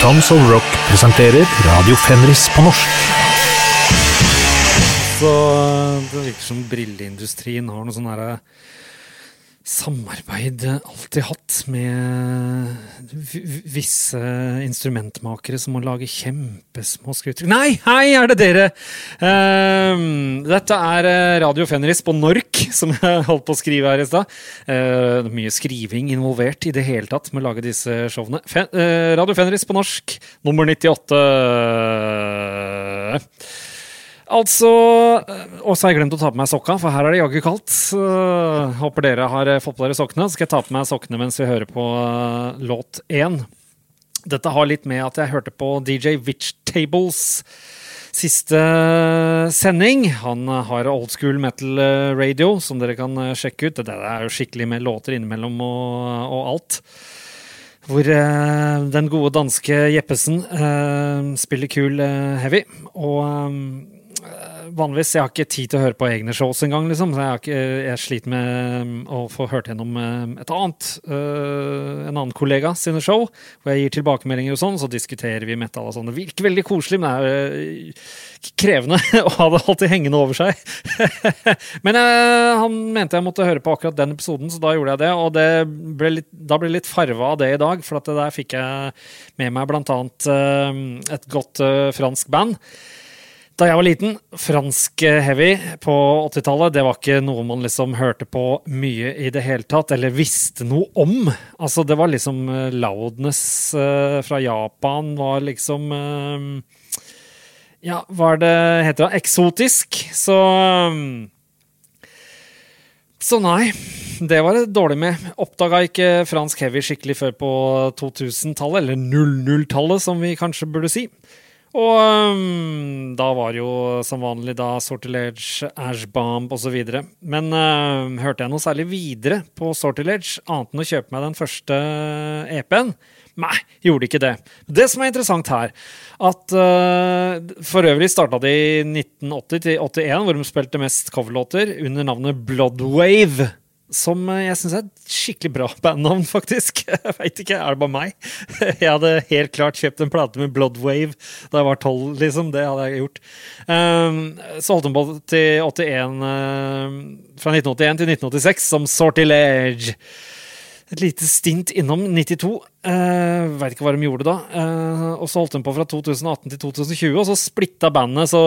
Tons of Rock presenterer Radio Fenris på norsk. Så det virker som brilleindustrien har noe sånn herre samarbeid alltid hatt med visse instrumentmakere som må lage kjempesmå skuter Nei, hei, er det dere? Ehm, dette er eh, Radio Fenris på Nork, som jeg holdt på å skrive her i stad. Uh, mye skriving involvert i det hele tatt med å lage disse showene. Fe uh, Radio Fenris på norsk, nummer 98. Altså eh, Og så har jeg glemt å ta på meg sokka, for her er det jaggu kaldt. Uh, håper dere har eh, fått på dere sokkene. Så skal jeg ta på meg sokkene mens vi hører på uh, låt én. Dette har litt med at jeg hørte på DJ Witch Tables siste sending. Han har old school metal radio, som dere kan sjekke ut. Det er jo skikkelig med låter innimellom og, og alt. Hvor eh, den gode danske Jeppesen eh, spiller kul eh, heavy. Og vanligvis jeg har ikke tid til å høre på egne shows engang, liksom. Så jeg, jeg sliter med mm, å få hørt gjennom eh, et annet, eh, en annen kollega sine show, hvor jeg gir tilbakemeldinger og sånn, så diskuterer vi metal og sånn. Det virker veldig koselig, men det er eh, krevende å ha det alltid hengende over seg. men eh, han mente jeg måtte høre på akkurat den episoden, så da gjorde jeg det. Og det ble litt, da ble det litt farva av det i dag, for at det der fikk jeg med meg blant annet eh, et godt fransk band. Da jeg var liten, fransk heavy på 80-tallet, det var ikke noe man liksom hørte på mye i det hele tatt, eller visste noe om. Altså, det var liksom eh, Loudness eh, fra Japan var liksom eh, Ja, hva er det heter det? Eksotisk. Så Så nei. Det var det dårlig med. Oppdaga ikke fransk heavy skikkelig før på 2000-tallet, eller 00-tallet, som vi kanskje burde si. Og um, da var jo som vanlig da Sortilege, Ashbomb osv. Men øhm, hørte jeg noe særlig videre på Sortilege, annet enn å kjøpe meg den første EP-en? Nei, gjorde ikke det. Det som er interessant her, at uh, for øvrig starta de i 1980 til 81, hvor de spilte mest coverlåter under navnet Bloodwave. Som øh, jeg syns er et skikkelig bra bandnavn, faktisk. Jeg veit ikke, er det bare meg? Jeg hadde helt klart kjøpt en plate med Bloodwave da jeg var tolv, liksom. Det hadde jeg gjort. Um, så holdt de på til 81 uh, Fra 1981 til 1986 som Sortilege. Et lite stint innom 92. Uh, Veit ikke hva de gjorde da. Uh, og så holdt de på fra 2018 til 2020, og så splitta bandet. Så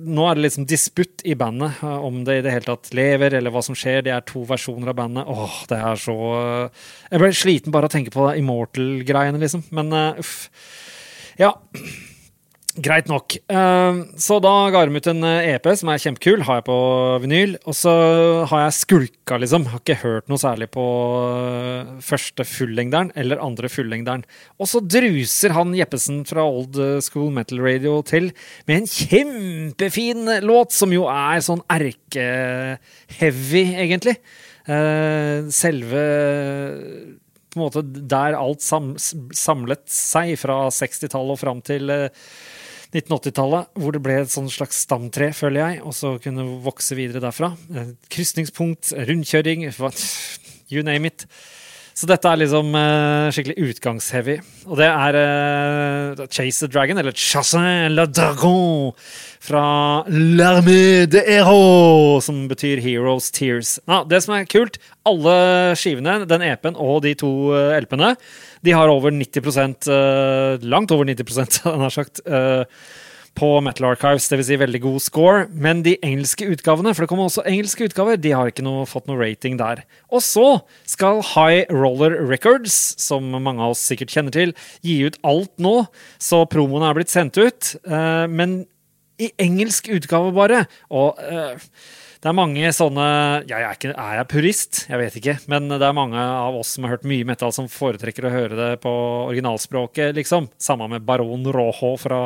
nå er det liksom disputt i bandet uh, om det i det hele tatt lever, eller hva som skjer. Det er to versjoner av bandet. Åh, det er så uh, Jeg ble sliten bare av å tenke på Immortal-greiene, liksom. Men uff. Ja. Greit nok. Eh, Så da ga de ut en eh, EP som er kjempekul, har jeg på vinyl. Og så har jeg skulka, liksom. Har ikke hørt noe særlig på eh, første fullengderen eller andre fullengderen. Og så druser han Jeppesen fra Old School Metal Radio til med en kjempefin låt, som jo er sånn erke-heavy, egentlig. Selve på en måte der alt sam samlet seg fra 60-tallet og fram til 1980-tallet, hvor det ble et sånn slags stamtre, føler jeg, og så kunne vokse videre derfra. Eh, Krysningspunkt, rundkjøring, you name it. Så dette er liksom uh, skikkelig utgangsheavy. Og det er uh, Chase the Dragon, eller Chassin la Dragon, fra L'armée de Héros, som betyr Heroes Tears. Ja, det som er kult, alle skivene, den EP-en og de to uh, LP-ene, de har over 90 uh, langt over 90 han har sagt, eh, på Metal Archives, dvs. Si veldig god score. Men de engelske utgavene, for det kommer også engelske utgaver, de har ikke noe, fått noe rating der. Og så skal High Roller Records, som mange av oss sikkert kjenner til, gi ut alt nå, så promoene er blitt sendt ut. Uh, men i engelsk utgave, bare. Og uh, det er mange sånne ja, jeg er, ikke, er jeg purist? Jeg vet ikke. Men det er mange av oss som har hørt mye metal, som foretrekker å høre det på originalspråket, liksom. Samme med Baron Rojo fra,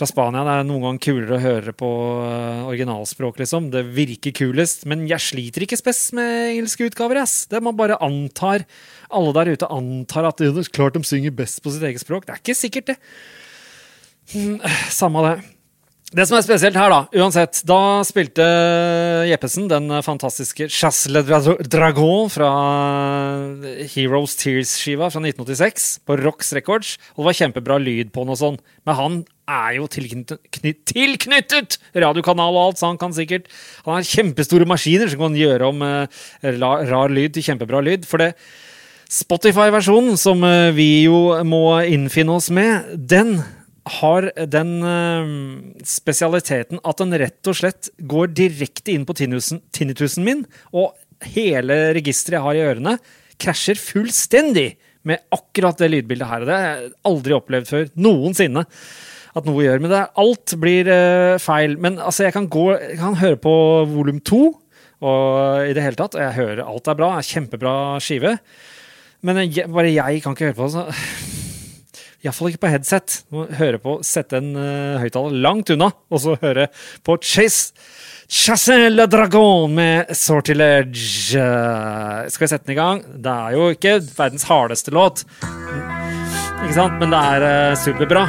fra Spania. Det er noen ganger kulere å høre på eh, originalspråk, liksom. Det virker kulest. Men jeg sliter ikke spes med engelske utgaver, ass. Det man bare antar. Alle der ute antar at klart de synger best på sitt eget språk. Det er ikke sikkert, det. Mm, Samme det. Det som er spesielt her, da, uansett Da spilte Jeppesen den fantastiske Chasse le Dragon fra Heroes Tears-skiva fra 1986 på Rocks Records. Og det var kjempebra lyd på den og sånn. Men han er jo tilknyttet, tilknyttet radiokanal og alt, så han kan sikkert Han har kjempestore maskiner som kan gjøre om uh, rar lyd til kjempebra lyd. For det Spotify-versjonen, som uh, vi jo må innfinne oss med, den har den uh, spesialiteten at den rett og slett går direkte inn på tinnitusen min, og hele registeret jeg har i ørene, krasjer fullstendig med akkurat det lydbildet her. Det har jeg aldri opplevd før. Noensinne. At noe gjør. med det alt blir uh, feil. Men altså, jeg kan, gå, jeg kan høre på volum to, og i det hele tatt. Og jeg hører alt er bra. er Kjempebra skive. Men jeg, bare jeg kan ikke høre på det. Så Iallfall ikke på headset. Du Må høre på, Sette en uh, høyttaler langt unna, og så høre på Chase Chasse le Dragon med Sortilege. Skal vi sette den i gang? Det er jo ikke verdens hardeste låt, ikke sant? men det er uh, superbra,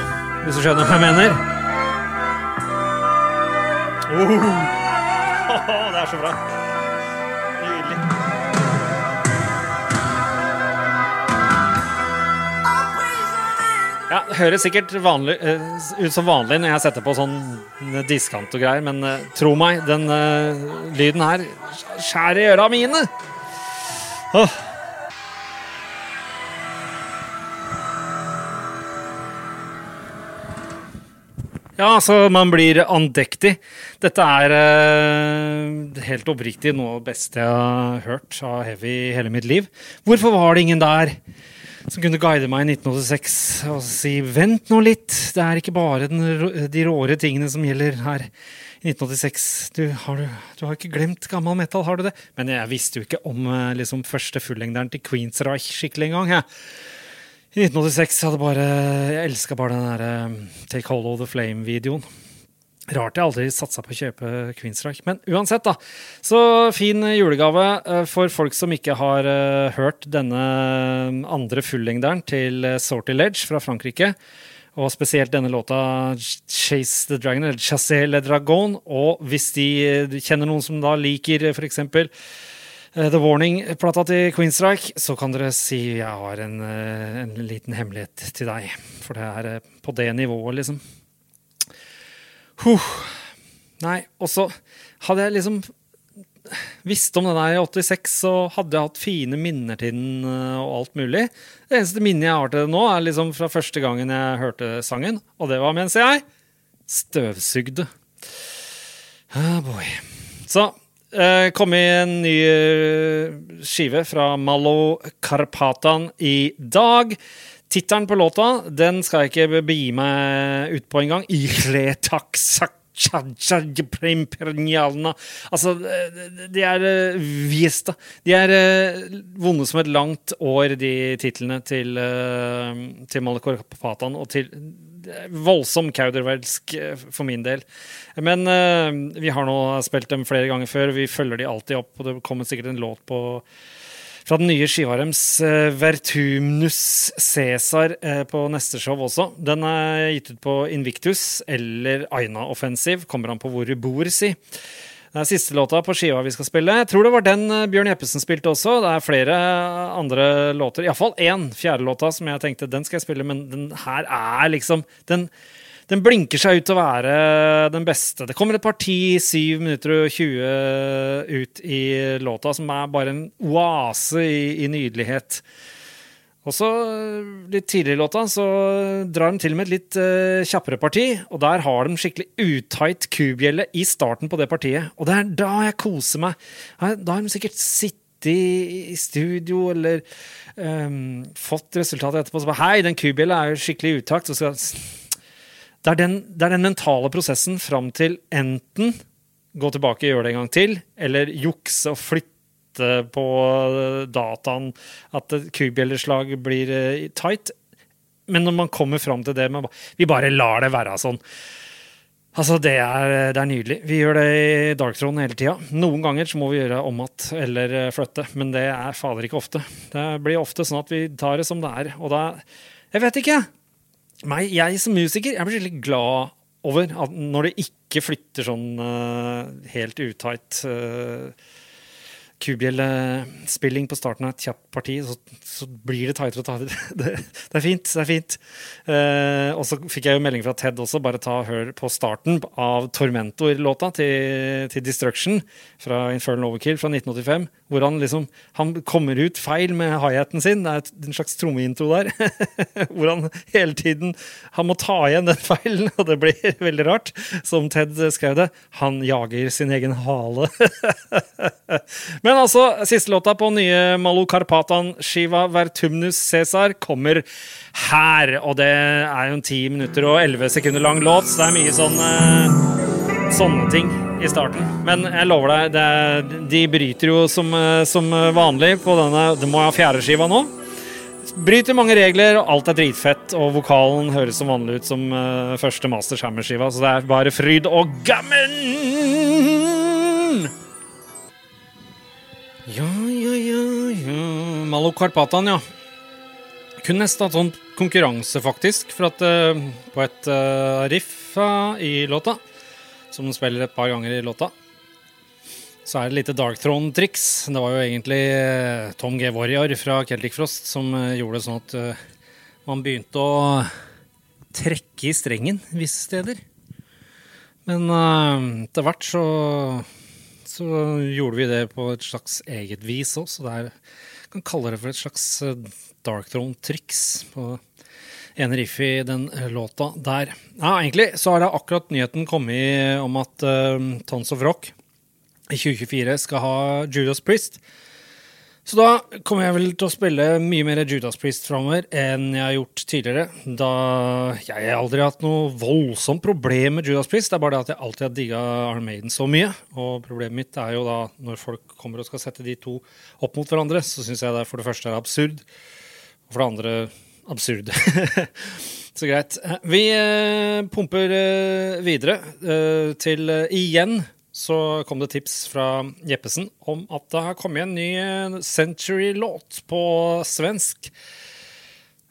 hvis du skjønner hva jeg mener. Oh. det er så bra. Ja, det høres sikkert vanlig, uh, ut som vanlig når jeg setter på sånn diskant og greier, men uh, tro meg, den uh, lyden her skjærer i øra mine. Oh. Ja, altså, man blir andektig. Dette er helt oppriktig noe av det beste jeg har hørt av Heavy hele mitt liv. Hvorfor var det ingen der? Som kunne guide meg i 1986 og si vent nå litt, det er ikke bare den, de råere tingene som gjelder her i 1986. Du har, du har, ikke glemt gammel metal, har du det? Men jeg visste jo ikke om eh, liksom, første fullengderen til Queensreich skikkelig engang. Ja. I 1986 hadde bare Jeg elska bare den derre uh, Take Hold of the Flame-videoen. Rart jeg aldri satsa på å kjøpe Queenstrike. Men uansett, da. Så fin julegave eh, for folk som ikke har uh, hørt denne andre fullengderen til Sorty Ledge fra Frankrike. Og spesielt denne låta Chase the Dragon, eller Chassé le Dragon. Og hvis de kjenner noen som da liker f.eks. The Warning-plata til Queenstrike, så kan dere si jeg har en, en liten hemmelighet til deg. For det er på det nivået, liksom. Huh. Nei, og så hadde jeg liksom visst om den der i 86, så hadde jeg hatt fine minner til den eh, og alt mulig. Det eneste minnet jeg har til det nå, er liksom fra første gangen jeg hørte sangen, og det var mens jeg støvsugde. Ah, boy. Så eh, kom i en ny eh, skive fra Malo Karpatan i dag. Tittelen på låta den skal jeg ikke begi meg ut på engang. Altså, de er eh, Viesta. De er eh, vonde som et langt år, de titlene til, eh, til Malekor Patan. Og til voldsom kaudervelsk for min del. Men vi har nå spilt dem flere ganger før. Vi følger de alltid opp, og det kommer sikkert en låt på fra den nye skiva deres, uh, Vertumnus Cæsar, uh, på neste show også. Den er gitt ut på Invictus eller Aina Offensive, kommer an på hvor du bor, si. Det er siste låta på skiva vi skal spille. Jeg tror det var den uh, Bjørn Jeppesen spilte også. Det er flere andre låter. Iallfall én fjerde-låta som jeg tenkte den skal jeg spille, men den her er liksom den den blinker seg ut til å være den beste. Det kommer et parti 7 minutter og 20 ut i låta som er bare en oase i, i nydelighet. Og så Litt tidligere i låta så drar de til med et litt uh, kjappere parti. Og der har de skikkelig utight kubjelle i starten på det partiet. Og det er da jeg koser meg. Da har de sikkert sittet i studio eller um, fått resultatet etterpå. Så bare, Hei, den kubjella er jo skikkelig utakt. Så skal det er, den, det er den mentale prosessen fram til enten gå tilbake og gjøre det en gang til, eller jukse og flytte på dataen at kubjelleslag blir eh, tight. Men når man kommer fram til det med Vi bare lar det være sånn. Altså, det er, det er, nydelig. Vi gjør det i Darkthrone hele tida. Noen ganger så må vi gjøre om igjen eller eh, flytte, men det er fader ikke ofte. Det blir ofte sånn at vi tar det som det er. Og da Jeg vet ikke! Meg, jeg som musiker jeg blir skikkelig glad over. At når det ikke flytter sånn uh, helt utight uh, kubjellespilling på starten av et kjapt parti, så, så blir det tightere og tightere. Det, det, er fint. det er fint. Uh, og så fikk jeg jo melding fra Ted også. Bare ta hør på starten av Tormentor-låta til, til, Destruction fra Infernal Overkill fra 1985. Hvor han liksom han kommer ut feil med high-haten sin. Det er en slags trommeintro der. hvor han hele tiden Han må ta igjen den feilen, og det blir veldig rart. Som Ted skrev det, han jager sin egen hale. Men altså, siste låta på nye Malo Karpatan, Shiva Vertumnus Cæsar kommer her. Og det er jo en ti minutter og elleve sekunder lang låt, så det er mye sånn uh, sånne ting i starten. Men jeg lover deg, det, de bryter jo som, uh, som vanlig på denne Det må ha fjerdeskiva nå. Bryter mange regler, og alt er dritfett, og vokalen høres som vanlig ut som uh, første Master Hammer-skiva, så det er bare fryd og gammen! Ja, ja, ja, ja Malo Karpatan, ja. Kun nesten hatt sånn konkurranse, faktisk, for at uh, på et uh, riff i låta, som de spiller et par ganger i låta, så er det lite Dark Throne-triks. Det var jo egentlig Tom G. Warrior fra Celtic Frost som gjorde det sånn at man begynte å trekke i strengen visse steder. Men etter hvert så så gjorde vi det på et slags eget vis òg, så det er, kan kalle det for et slags eh, Dark Throne-triks på en riff i den låta der. Ja, egentlig så har det akkurat nyheten kommet om at uh, Tons of Rock i 2024 skal ha Judas Priest. Så da kommer jeg vel til å spille mye mer Judas Priest framover enn jeg har gjort tidligere. Da jeg har aldri hatt noe voldsomt problem med Judas Priest. Det er bare det at jeg alltid har digga Arne Maiden så mye. Og problemet mitt er jo da når folk kommer og skal sette de to opp mot hverandre, så syns jeg det for det første er absurd, og for det andre absurd. så greit. Vi eh, pumper eh, videre eh, til igjen så kom det tips fra Jeppesen om at det har kommet en ny Century-låt på svensk.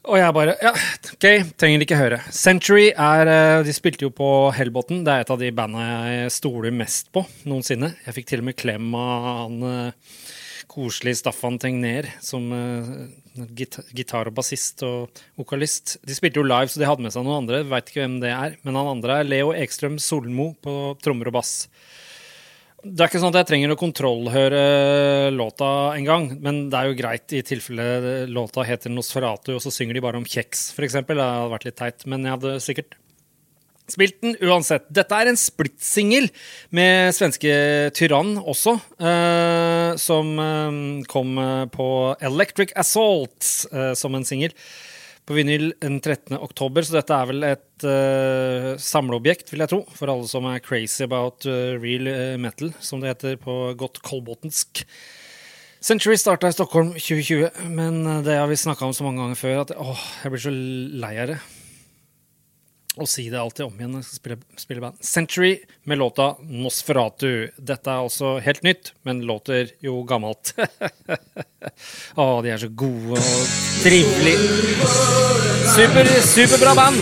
Og jeg bare Ja, OK, trenger ikke høre. Century er De spilte jo på Hellbotn. Det er et av de banda jeg stoler mest på noensinne. Jeg fikk til og med klem av han eh, koselige Staffan Tegner som gitar og bassist og vokalist. De spilte jo live, så de hadde med seg noen andre. Veit ikke hvem det er. Men han andre er Leo Ekstrøm Solmo på trommer og bass. Det er ikke sånn at jeg trenger å kontrollhøre låta engang, men det er jo greit i tilfelle låta heter Nosferatu, og så synger de bare om kjeks, f.eks. Det hadde vært litt teit, men jeg hadde sikkert spilt den uansett. Dette er en splittsingel med svenske Tyrann også, eh, som eh, kom på Electric Assault eh, som en singel på vinyl den 13. oktober, så dette er vel et uh, samleobjekt, vil jeg tro, for alle som er crazy about uh, real metal, som det heter på godt kolbotnsk. Century starta i Stockholm 2020, men det har vi snakka om så mange ganger før at åh, jeg blir så lei av det og si det alltid om igjen når jeg skal spille, spille, band. Century med låta Nosferatu. Dette er også helt nytt, men låter jo gammelt. Å, de er så gode og trivelige. Super, superbra band!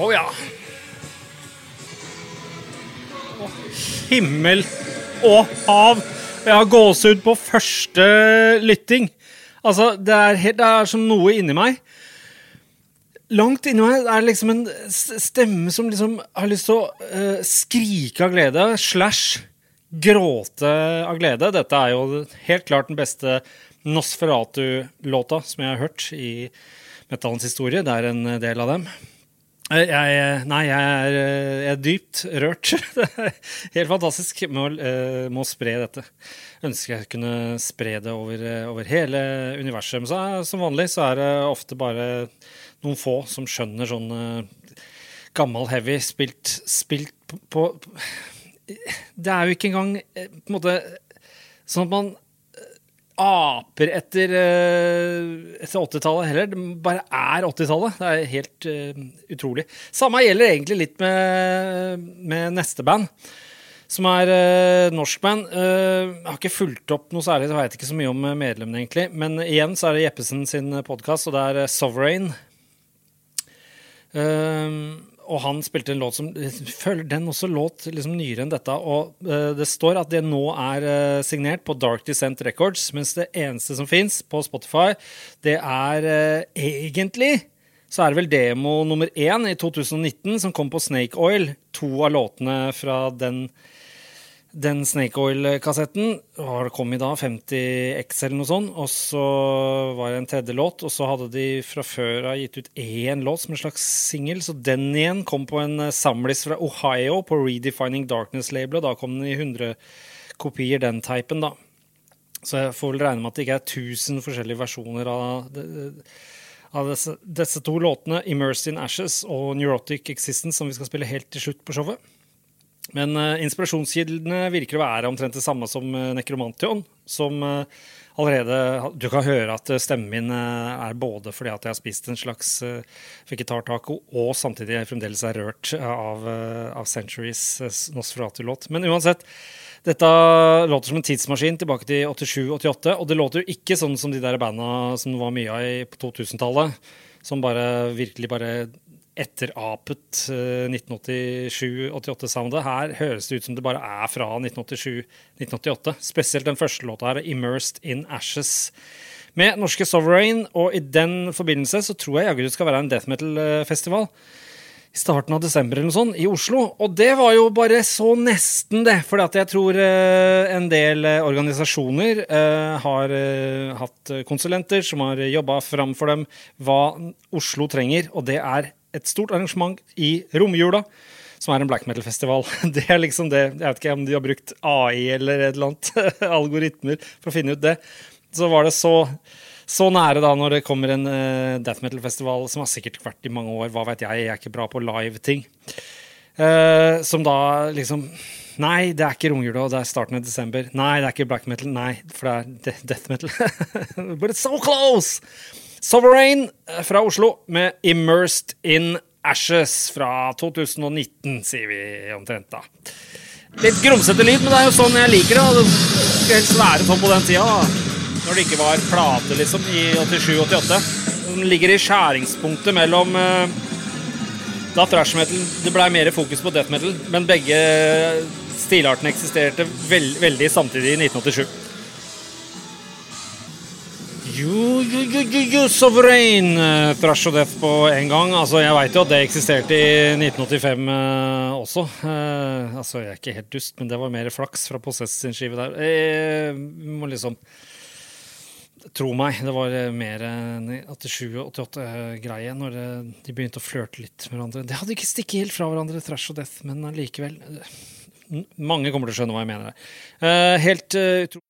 Å oh, ja. Oh, himmel og hav! Jeg har gåsehud på første lytting. Altså, det er, helt, det er som noe inni meg. Langt inni meg er det liksom en stemme som liksom har lyst til å uh, skrike av glede, slash gråte av glede. Dette er jo helt klart den beste Nosferatu-låta som jeg har hørt i metallens historie. Det er en del av dem. Eh, jeg, nei, jeg er, jeg er, dypt rørt. Det er helt fantastisk. Må, å spre dette. Ønsker jeg kunne spre det over, over hele universet. Men så, som vanlig så er det ofte bare noen få som skjønner sånn gammel heavy spilt, spilt på, på, Det er jo ikke engang på en måte sånn at man aper etter, uh, etter 80-tallet heller. Det bare er 80-tallet. Det er helt uh, utrolig. Samme gjelder egentlig litt med, med neste band, som er uh, norsk band. Uh, jeg har ikke fulgt opp noe særlig, jeg vet ikke så mye om medlemmene, egentlig. Men igjen så er det Jeppesen sin podkast, og det er Sovereign Um, og han spilte en låt som den også låt liksom nyere enn dette. Og uh, det står at det nå er uh, signert på Dark Descent Records, mens det eneste som fins på Spotify, det er uh, egentlig så er det vel demo nummer én i 2019 som kom på Snake Oil. To av låtene fra den den Snake Oil-kassetten kom i da 50X eller noe sånt. Og så var det en tredje låt, og så hadde de fra før av gitt ut én låt som en slags singel. Så den igjen kom på en eh, samlis fra Ohio på Redefining Darkness-labelet. Da kom den i 100 kopier, den typen, da. Så jeg får vel regne med at det ikke er 1000 forskjellige versjoner av, av disse, disse to låtene, 'Immersed in Ashes' og 'Neurotic Existence', som vi skal spille helt til slutt på showet. Men uh, inspirasjonskildene virker å være omtrent det samme som uh, Nekromantion. Som uh, allerede Du kan høre at stemmen min er både fordi at jeg har spist en slags vegetartaco, og samtidig fremdeles er rørt av, av Centuries Nosferatu-låt. Men uansett, dette låter som en tidsmaskin tilbake til 87-88. Og det låter jo ikke sånn som de der banda som det var mye av på 2000-tallet. Som bare virkelig bare etterapet 1987-88-soundet. Eh, her høres det ut som det bare er fra 1987-1988. Spesielt den første låta her, 'Immersed in Ashes'. Med norske Sovereign, og i den forbindelse så tror jeg jaggu det skal være en death metal-festival i starten av desember eller noe sånt, i Oslo. Og det var jo bare så nesten, det. For jeg tror uh, en del uh, organisasjoner har hatt konsulenter som har jobba fram for dem hva Oslo trenger, og det er et stort arrangement i romjula, som er en black metal-festival. Det er liksom det. Jeg vet ikke om de har brukt AI eller et eller annet algoritmer for å finne ut det. Så var det så, så nære da når det kommer en uh, death metal-festival som har sikkert vært i mange år. Hva vet jeg, jeg er ikke bra på live-ting. Uh, som da liksom Nei, det er ikke romjula, det er starten av desember. Nei, det er ikke black metal. Nei, for det er death metal. But it's so close! Sovereign eh, fra Oslo med 'Immersed in Ashes' fra 2019, sier vi omtrent da. Litt grumsete lyd, men det er jo sånn jeg liker det. Det skal helst være sånn på den tida, da. Når det ikke var plate, liksom, i 87-88. Den ligger i skjæringspunktet mellom uh, da thrash metal Det blei mer fokus på death metal, men begge stilartene eksisterte veld, veldig samtidig i 1987. Jo, jo, jo, jo, jo, Sovereign! Uh, Thrash og Death på en gang. Altså, Jeg veit jo at det eksisterte i 1985 uh, eh, også. Eh, altså, Jeg er ikke helt dust, men det var mer flaks fra Possess sin skive der. Jeg må liksom Tro meg, det var mer 87-88-greie når de begynte å flørte litt med hverandre. Det hadde ikke stikket helt fra hverandre, Thrash og Death, men allikevel Mange kommer til å skjønne hva jeg mener. Helt utrolig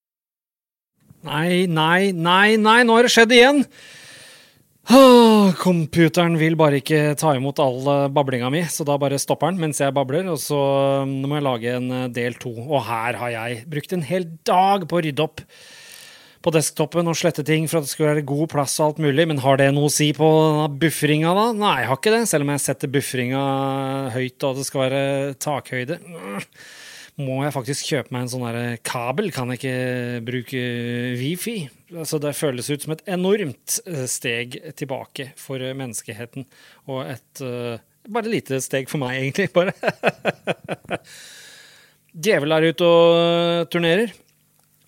Nei, nei, nei, nei, nå har det skjedd igjen! Computeren vil bare ikke ta imot all eh, bablinga mi, så da bare stopper den mens jeg babler, og så mm, må jeg lage en eh, del to. Og her har jeg brukt en hel dag på å rydde opp på desktopen og slette ting for at det skulle være god plass og alt mulig, men har det noe å si på bufferinga, da? Nei, jeg har ikke det, selv om jeg setter bufferinga høyt og det skal være takhøyde må jeg faktisk kjøpe meg en sånn kabel. Kan jeg ikke bruke wifi? Altså, det føles ut som et enormt eh, steg tilbake for menneskeheten. Og et uh, bare lite steg for meg, egentlig. Bare. Djevel er ute og eh, turnerer.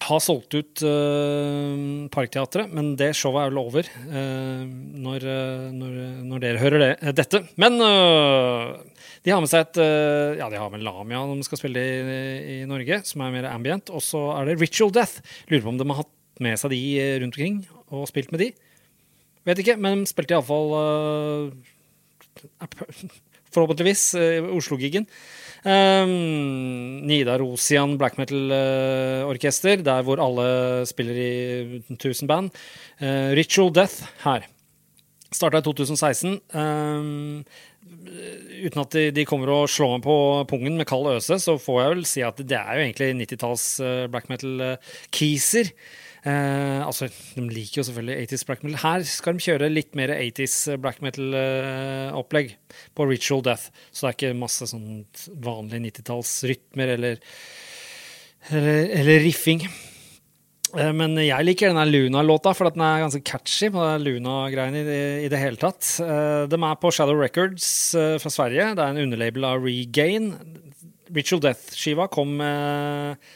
Har solgt ut uh, Parkteatret, men det showet er vel over uh, når, når, når, dere hører det, dette. Men de har med seg et eh, Ja, de har med Lamia de skal spille i, i Norge, som er mer ambient. Og så er det Ritual Death. Lurer på om de har hatt med seg de eh, rundt omkring og spilt med de. Vet ikke, men de spilte iallfall uh, Forhåpentligvis uh, Oslo-gigen. Um, Nida Rosian black metal-orkester, der hvor alle spiller i 1000 band. Uh, Ritual Death her. Starta i 2016. Um, uten at de, de, kommer og slår meg på pungen med kald øse, så får jeg vel si at det er jo egentlig 90-talls uh, black metal-keeser. Uh, Eh, altså, De liker jo selvfølgelig 80s black metal. Her skal de kjøre litt mer 80s eh, black metal-opplegg eh, på Ritual Death. Så det er ikke masse sånn vanlige 90-tallsrytmer eller, eller, eller riffing. Eh, men jeg liker denne Luna-låta, for den er ganske catchy. på Luna-greiene i, det hele tatt. Eh, de er på Shadow Records fra Sverige. Det er en underlabel av Regain. Ritual Death-skiva kom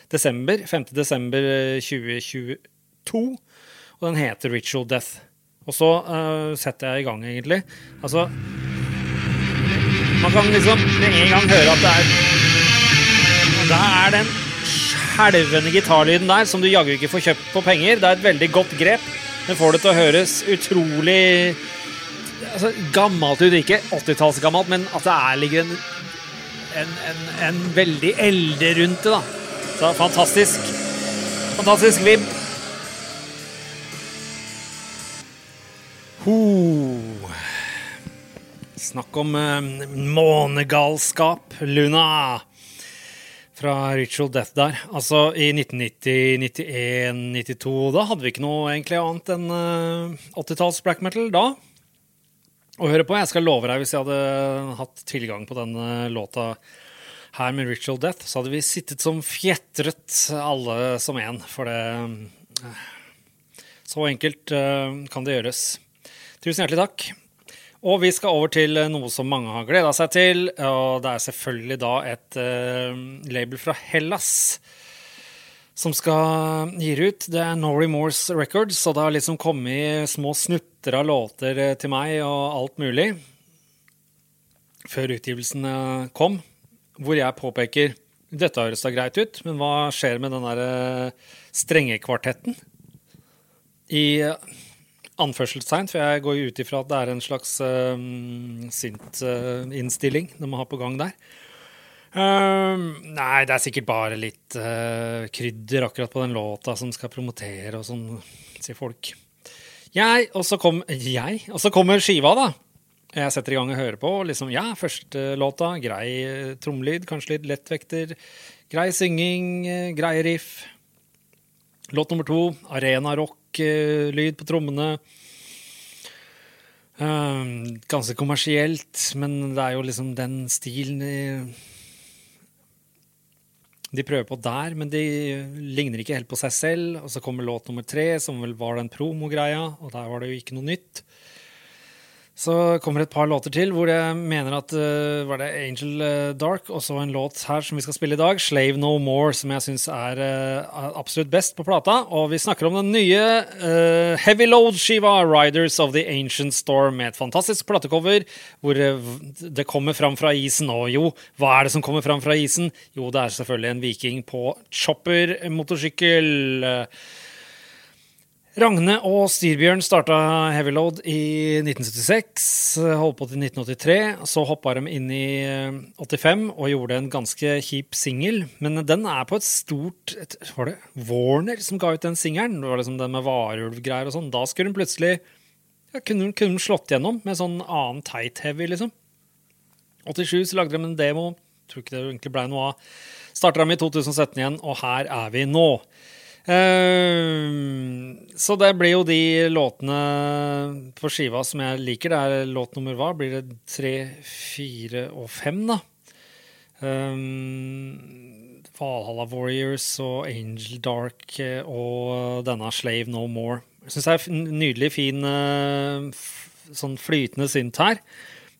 desember, 5. desember 2020. 2, og den heter Ritual Death. Og så uh, setter jeg i gang, egentlig. Altså Man kan liksom med en gang høre at det er Det er den skjelvende gitarlyden der som du jaggu ikke får kjøpt på penger. Det er et veldig godt grep. Den får det til å høres utrolig altså, gammelt ut. Ikke 80-tallsgammelt, men at det er ligger en, en, en, en veldig elde rundt det. da. Så fantastisk. Fantastisk vibb. Snakk om eh, månegalskap. Luna fra Ritual Death der. Altså i 1990, 91, 92 Da hadde vi ikke noe egentlig annet enn eh, 80-talls black metal da. Og høre på. Jeg skal love deg, hvis jeg hadde hatt tilgang på denne låta her med Ritual Death, så hadde vi sittet som fjetret alle som en. For det eh, Så enkelt eh, kan det gjøres. Tusen hjertelig takk. Og vi skal over til noe som mange har gleda seg til. Og det er selvfølgelig da et uh, label fra Hellas som skal gi ut. Det er No Moores Records, og det har liksom kommet små snutter av låter eh, til meg og alt mulig før utgivelsen eh, kom, hvor jeg påpeker dette høres da greit ut, men hva skjer med den derre eh, strengekvartetten? I eh, anførselstegn, for jeg går jo ut ifra at det er en slags uh, sint-innstilling de har ha på gang der. Um, nei, det er sikkert bare litt uh, krydder akkurat på den låta som skal promotere og sånn, sier folk. Jeg, og så kom, jeg, og så kommer skiva, da. Jeg setter i gang og hører på. liksom, Ja, første låta, grei uh, trommelyd, kanskje litt lettvekter. Grei synging, grei riff. Låt nummer to, arenarock-lyd på trommene. Um, ganske kommersielt, men det er jo liksom den stilen de, de prøver på der, men de ligner ikke helt på seg selv. Og så kommer låt nummer tre, som vel var den promogreia, og der var det jo ikke noe nytt. Så kommer et par låter til hvor jeg mener at uh, var det Angel uh, Dark, og så en låt her som vi skal spille i dag, Slave No More, som jeg syns er uh, absolutt best på plata. Og vi snakker om den nye Heavy Load-skiva Riders of the Ancient Storm, med et fantastisk platecover hvor det kommer fram fra isen. Og jo, hva er det som kommer fram fra isen? Jo, det er selvfølgelig en viking på chopper motorsykkel. Ragne og Styrbjørn starta Heavyload i 1976, holdt på til 1983. Så hoppa de inn i 85 og gjorde en ganske kjip singel. Men den er på et stort et, Var det Warner som ga ut den singelen? Det var liksom den med varulvgreier og sånn. Da skulle den plutselig ja, kunne, kunne slått gjennom med sånn annen tight-heavy, liksom. 87 så lagde de en demo. Tror ikke det egentlig ble noe av. Starta dem i 2017 igjen, og her er vi nå. Uh, så det blir jo de låtene på skiva som jeg liker. Det er låt nummer hva? Blir det tre, fire og fem, da? Um, Valhalla Warriors og Angel Dark og denne Slave No More. Jeg syns det er nydelig fin uh, sånn flytende synt her.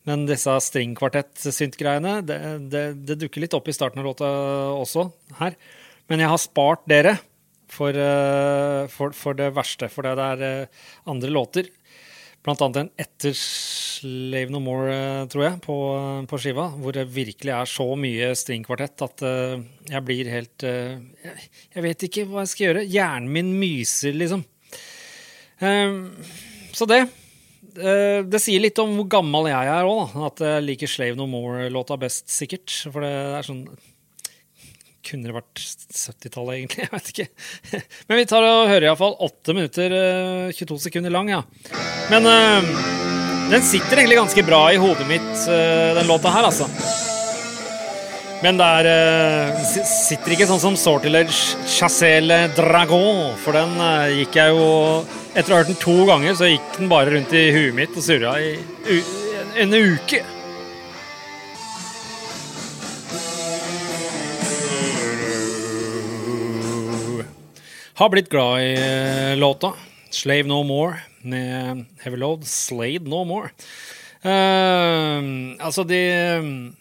Men disse stringkvartett-synt-greiene, det, det, det dukker litt opp i starten av låta også her. Men jeg har spart dere for, for, for, det verste. For det er andre låter. Blant annet en etter Slave No More, tror jeg, på, på, skiva. Hvor det virkelig er så mye stringkvartett at jeg blir helt jeg, jeg, vet ikke hva jeg skal gjøre. Hjernen min myser, liksom. Så det. Det sier litt om hvor gammel jeg er òg, at jeg liker Slave No More-låta best, sikkert. For det er sånn kunne det vært 70-tallet, egentlig? Jeg vet ikke. Men vi tar og hører iallfall 8 minutter 22 sekunder lang, ja. Men øh, den sitter egentlig ganske bra i hodet mitt, øh, den låta her, altså. Men det er, sitter ikke sånn som Sortilage Chassel Dragon, for den gikk jeg jo Etter å ha hørt den to ganger, så gikk den bare rundt i huet mitt og surra i en uke. Har blitt glad i eh, låta. 'Slave No More' med Heavy Load. 'Slade No More'. Uh, altså, de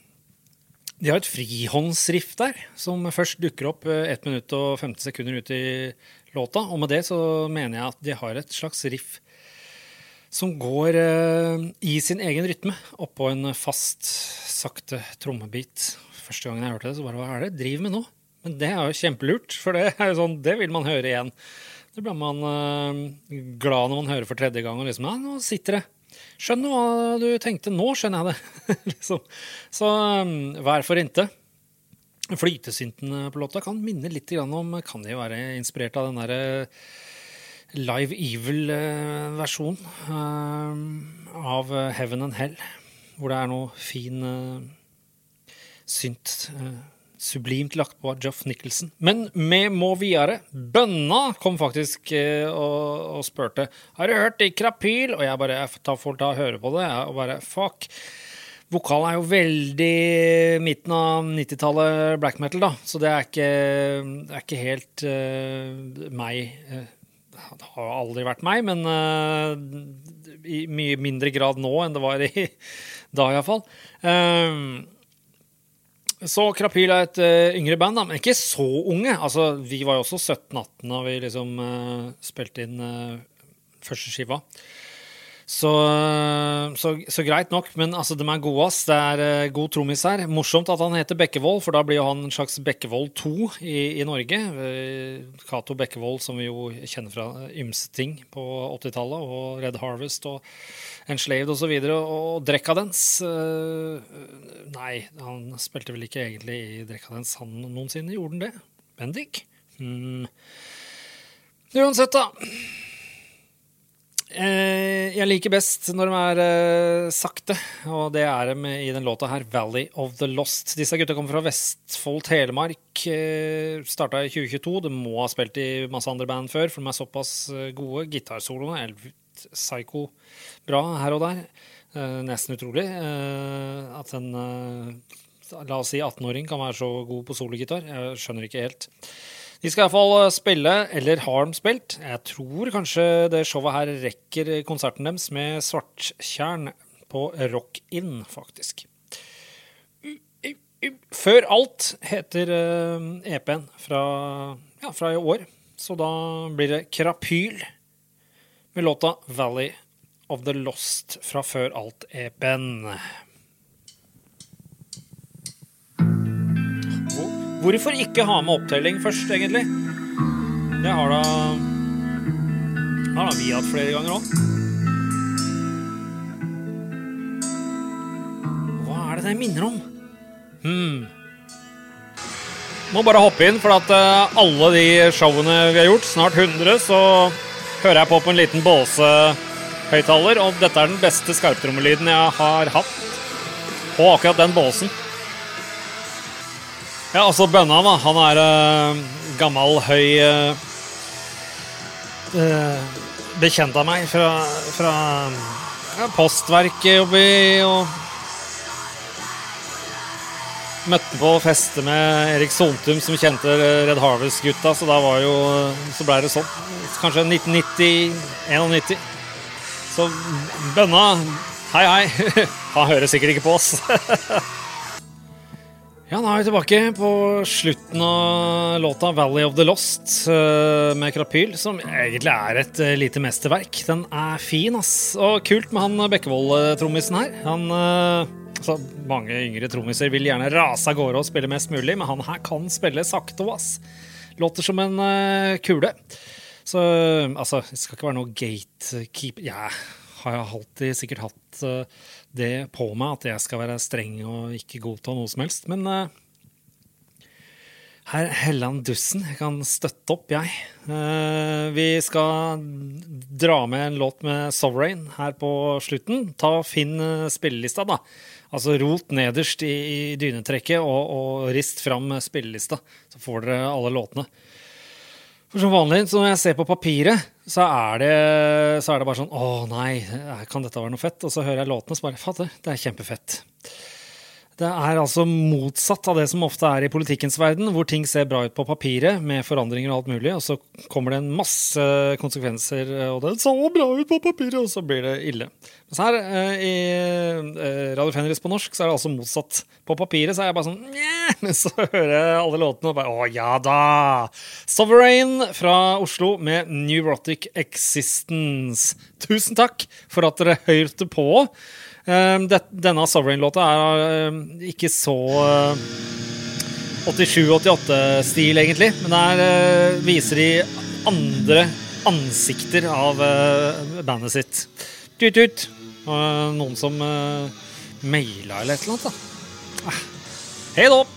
De har et frihåndsriff der, som først dukker opp eh, 1 minutt og 50 sekunder ut i låta. Og med det så mener jeg at de har et slags riff som går uh, i sin egen rytme oppå en fast, sakte trommebit. Første gangen jeg hørte det, så bare hva er det jeg driver med nå? Men det er jo kjempelurt, for det er jo sånn, det vil man høre igjen. Så blir man uh, glad når man hører for tredje gang og liksom Ja, nå sitter det. Skjønner hva du tenkte. Nå skjønner jeg det. liksom. Så um, for ikke? Flytesynten på låta kan minne litt om Kan de være inspirert av den derre Live Evil-versjonen eh, av Heaven and Hell, hvor det er noe fin eh, synt eh, sublimt lagt på av Joff Nicholson. Men vi må videre. Bønna kom faktisk eh, og, og spurte Har du hørt i Krapyl. Og jeg bare tar, får ta og høre på det. Og bare fuck. Vokalen er jo veldig midten av 90-tallet black metal, da. Så det er ikke, det er ikke helt uh, meg. Uh, det har aldri vært meg, men uh, i mye mindre grad nå enn det var i da, iallfall. Uh, så Krapyl er et uh, yngre band, da, men ikke så unge. Altså, vi var jo også 17-18 da vi liksom uh, spilte inn uh, første skiva. Så, så, så, greit nok, men altså, de er gode, ass. Det er god trommis her. Morsomt at han heter Bekkevold, for da blir jo han en slags Bekkevold 2 i, i Norge. Cato Bekkevold, som vi jo kjenner fra ymse ting på 80-tallet, og Red Harvest og Enslaved osv. Og, og Decadence Nei, han spilte vel ikke egentlig i Decadence, han noensinne. Gjorde han det? Bendik? Hmm. Uansett, da. Jeg liker best når de er uh, sakte, og det er de i den låta her, 'Valley of the Lost'. Disse gutta kommer fra Vestfold, Telemark. Uh, Starta i 2022. De må ha spilt i masse andre band før, for de er såpass gode. Gitarsoloene er psycho bra her og der. Uh, nesten utrolig uh, at en uh, la oss si 18-åring kan være så god på sologitar. Jeg skjønner ikke helt. De skal iallfall spille, eller har de spilt. Jeg tror kanskje det showet her rekker konserten deres med Svarttjern på Rock In, faktisk. Før alt heter EP-en fra, ja, fra i år, så da blir det Krapyl med låta 'Valley of the Lost' fra Før alt-EP-en. Hvorfor ikke ha med opptelling først, egentlig? Det har da har da vi hatt flere ganger òg. Hva er det det minner om? Hmm. Må bare hoppe inn, for at uh, alle de showene vi har gjort, snart 100, så hører jeg på på en liten båsehøyttaler, og dette er den beste skarptrommelyden jeg har hatt på akkurat den båsen. Ja, altså Bønna, da. Han er uh, gammel, høy uh, bekjent av meg fra, fra ja, postverket oppi og Møtte på feste med Erik Sontum, som kjente Red Harvest-gutta, så da var jo Så blei det sånn. Kanskje 1990-91. Så Bønna, hei, hei. Han hører sikkert ikke på oss. Ja, nå er vi tilbake på slutten av låta 'Valley of the Lost' med Krapyl, som egentlig er et lite mesterverk. Den er fin, ass. Og kult med han Bekkevold-trommisen her. Han så mange yngre trommiser vil gjerne rase av gårde og spille mest mulig, men han her kan spille sakte òg, ass. Låter som en kule. Så altså, det skal ikke være noe gatekeeper Ja, har jeg alltid sikkert hatt uh, det på meg, at jeg skal være streng og ikke godta noe som helst. Men uh, herr Helland Dussen, jeg kan støtte opp, jeg. Uh, vi skal dra med en låt med Sovereign her på slutten. Ta Finn spillelista, da. Altså rot nederst i, i dynetrekket og, og, rist fram spillelista, så får dere alle låtene. For som vanlig, så når jeg ser på papiret, så er det, så er det bare sånn Å nei, kan dette være noe fett? Og så hører jeg låtene, og så bare Fader, det er kjempefett. Det er altså motsatt av det som ofte er i politikkens verden, hvor ting ser bra ut på papiret med forandringer og alt mulig, og så kommer det en masse konsekvenser, og det så bra ut på papiret, og så blir det ille. Mens her eh, i eh, Radio Fenris på norsk så er det altså motsatt. På papiret så er jeg bare sånn Njæ! Men så hører jeg alle låtene og bare Å ja da! Sovereign fra Oslo med Neurotic Existence. Tusen takk for at dere hørte på. Eh, det, denne Sovereign-låta er eh, ikke så eh, 87-88-stil, egentlig. Men der eh, viser de andre ansikter av eh, bandet sitt. Tut-tut. Eh, noen som maila eller et eller annet, da. Ah. Hei da!